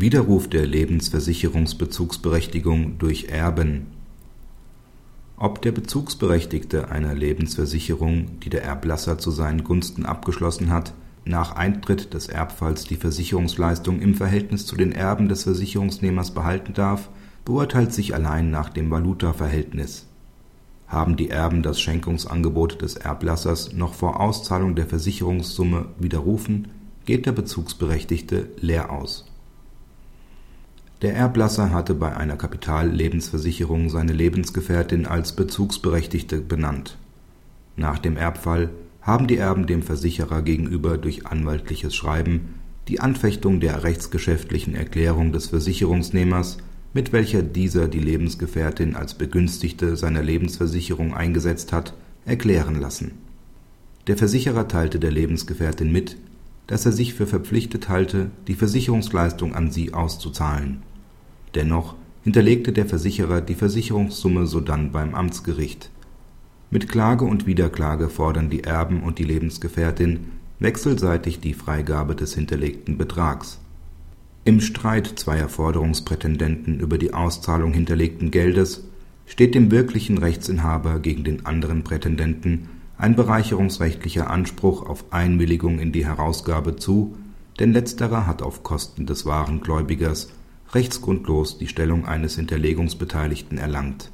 Widerruf der Lebensversicherungsbezugsberechtigung durch Erben Ob der Bezugsberechtigte einer Lebensversicherung, die der Erblasser zu seinen Gunsten abgeschlossen hat, nach Eintritt des Erbfalls die Versicherungsleistung im Verhältnis zu den Erben des Versicherungsnehmers behalten darf, beurteilt sich allein nach dem Valutaverhältnis. Haben die Erben das Schenkungsangebot des Erblassers noch vor Auszahlung der Versicherungssumme widerrufen, geht der Bezugsberechtigte leer aus. Der Erblasser hatte bei einer Kapitallebensversicherung seine Lebensgefährtin als Bezugsberechtigte benannt. Nach dem Erbfall haben die Erben dem Versicherer gegenüber durch anwaltliches Schreiben die Anfechtung der rechtsgeschäftlichen Erklärung des Versicherungsnehmers, mit welcher dieser die Lebensgefährtin als Begünstigte seiner Lebensversicherung eingesetzt hat, erklären lassen. Der Versicherer teilte der Lebensgefährtin mit, dass er sich für verpflichtet halte, die Versicherungsleistung an sie auszuzahlen. Dennoch hinterlegte der Versicherer die Versicherungssumme sodann beim Amtsgericht mit Klage und Wiederklage fordern die Erben und die Lebensgefährtin wechselseitig die Freigabe des hinterlegten Betrags. Im Streit zweier Forderungsprätendenten über die Auszahlung hinterlegten Geldes steht dem wirklichen Rechtsinhaber gegen den anderen Prätendenten ein bereicherungsrechtlicher Anspruch auf Einwilligung in die Herausgabe zu, denn letzterer hat auf Kosten des wahren Gläubigers rechtsgrundlos die Stellung eines Hinterlegungsbeteiligten erlangt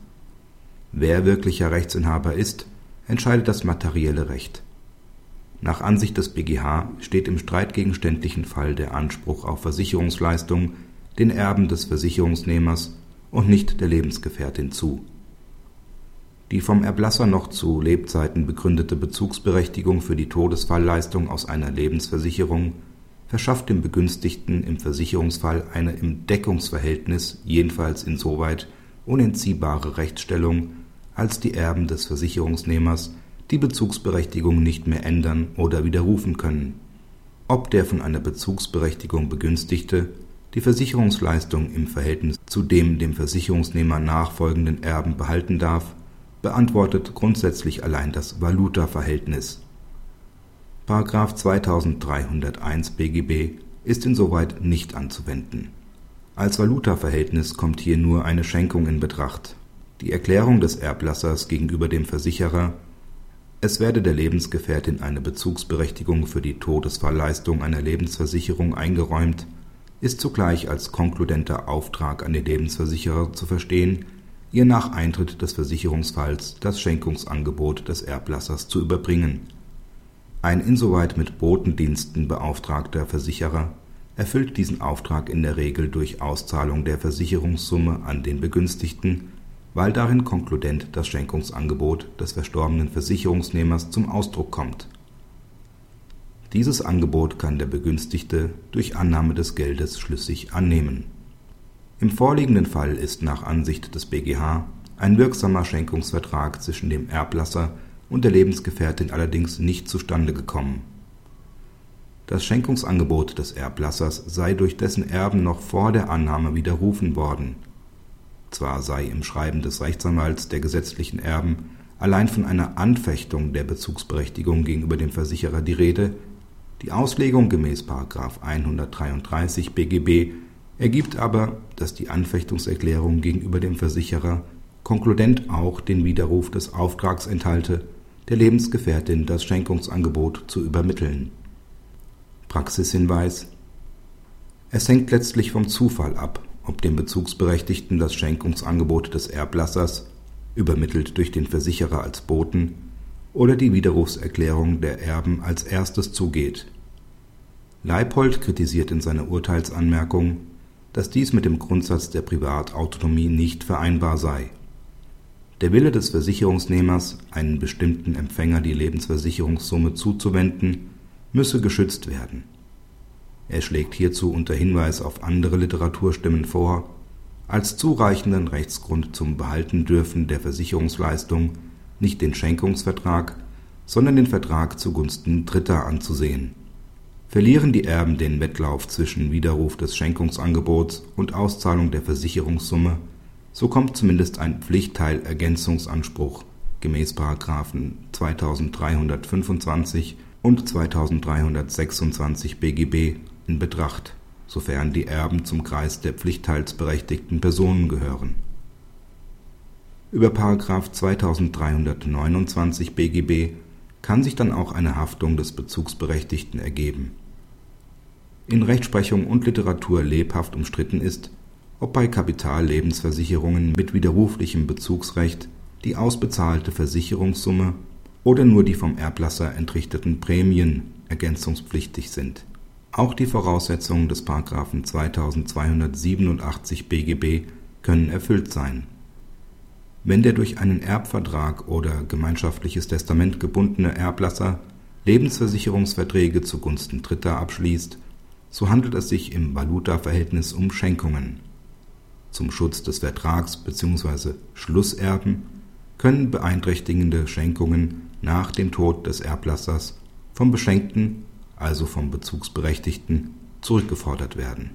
Wer wirklicher Rechtsinhaber ist, entscheidet das materielle Recht. Nach Ansicht des BGH steht im streitgegenständlichen Fall der Anspruch auf Versicherungsleistung den Erben des Versicherungsnehmers und nicht der Lebensgefährtin zu. Die vom Erblasser noch zu Lebzeiten begründete Bezugsberechtigung für die Todesfallleistung aus einer Lebensversicherung verschafft dem Begünstigten im Versicherungsfall eine im Deckungsverhältnis jedenfalls insoweit unentziehbare Rechtsstellung als die Erben des Versicherungsnehmers die Bezugsberechtigung nicht mehr ändern oder widerrufen können. Ob der von einer Bezugsberechtigung Begünstigte die Versicherungsleistung im Verhältnis zu dem dem Versicherungsnehmer nachfolgenden Erben behalten darf, beantwortet grundsätzlich allein das Valutaverhältnis. § 2301 BGB ist insoweit nicht anzuwenden. Als Valutaverhältnis kommt hier nur eine Schenkung in Betracht die Erklärung des Erblassers gegenüber dem Versicherer, es werde der Lebensgefährtin eine Bezugsberechtigung für die Todesfallleistung einer Lebensversicherung eingeräumt, ist zugleich als konkludenter Auftrag an den Lebensversicherer zu verstehen, ihr nach Eintritt des Versicherungsfalls das Schenkungsangebot des Erblassers zu überbringen. Ein insoweit mit Botendiensten beauftragter Versicherer erfüllt diesen Auftrag in der Regel durch Auszahlung der Versicherungssumme an den Begünstigten weil darin konkludent das Schenkungsangebot des verstorbenen Versicherungsnehmers zum Ausdruck kommt. Dieses Angebot kann der Begünstigte durch Annahme des Geldes schlüssig annehmen. Im vorliegenden Fall ist nach Ansicht des BGH ein wirksamer Schenkungsvertrag zwischen dem Erblasser und der Lebensgefährtin allerdings nicht zustande gekommen. Das Schenkungsangebot des Erblassers sei durch dessen Erben noch vor der Annahme widerrufen worden zwar sei im Schreiben des Rechtsanwalts der gesetzlichen Erben allein von einer Anfechtung der Bezugsberechtigung gegenüber dem Versicherer die Rede, die Auslegung gemäß 133 BGB ergibt aber, dass die Anfechtungserklärung gegenüber dem Versicherer konkludent auch den Widerruf des Auftrags enthalte, der Lebensgefährtin das Schenkungsangebot zu übermitteln. Praxishinweis Es hängt letztlich vom Zufall ab ob dem Bezugsberechtigten das Schenkungsangebot des Erblassers, übermittelt durch den Versicherer als Boten, oder die Widerrufserklärung der Erben als erstes zugeht. Leipold kritisiert in seiner Urteilsanmerkung, dass dies mit dem Grundsatz der Privatautonomie nicht vereinbar sei. Der Wille des Versicherungsnehmers, einen bestimmten Empfänger die Lebensversicherungssumme zuzuwenden, müsse geschützt werden er schlägt hierzu unter Hinweis auf andere Literaturstimmen vor, als zureichenden Rechtsgrund zum Behaltendürfen der Versicherungsleistung nicht den Schenkungsvertrag, sondern den Vertrag zugunsten Dritter anzusehen. Verlieren die Erben den Wettlauf zwischen Widerruf des Schenkungsangebots und Auszahlung der Versicherungssumme, so kommt zumindest ein Pflichtteilergänzungsanspruch gemäß § 2325 und 2326 BGB in Betracht sofern die Erben zum Kreis der pflichtteilsberechtigten Personen gehören. Über § 2329 BGB kann sich dann auch eine Haftung des Bezugsberechtigten ergeben. In Rechtsprechung und Literatur lebhaft umstritten ist, ob bei Kapitallebensversicherungen mit widerruflichem Bezugsrecht die ausbezahlte Versicherungssumme oder nur die vom Erblasser entrichteten Prämien ergänzungspflichtig sind. Auch die Voraussetzungen des § 2287 BGB können erfüllt sein. Wenn der durch einen Erbvertrag oder gemeinschaftliches Testament gebundene Erblasser Lebensversicherungsverträge zugunsten Dritter abschließt, so handelt es sich im Valutaverhältnis um Schenkungen. Zum Schutz des Vertrags bzw. Schlusserben können beeinträchtigende Schenkungen nach dem Tod des Erblassers vom Beschenkten, also vom Bezugsberechtigten, zurückgefordert werden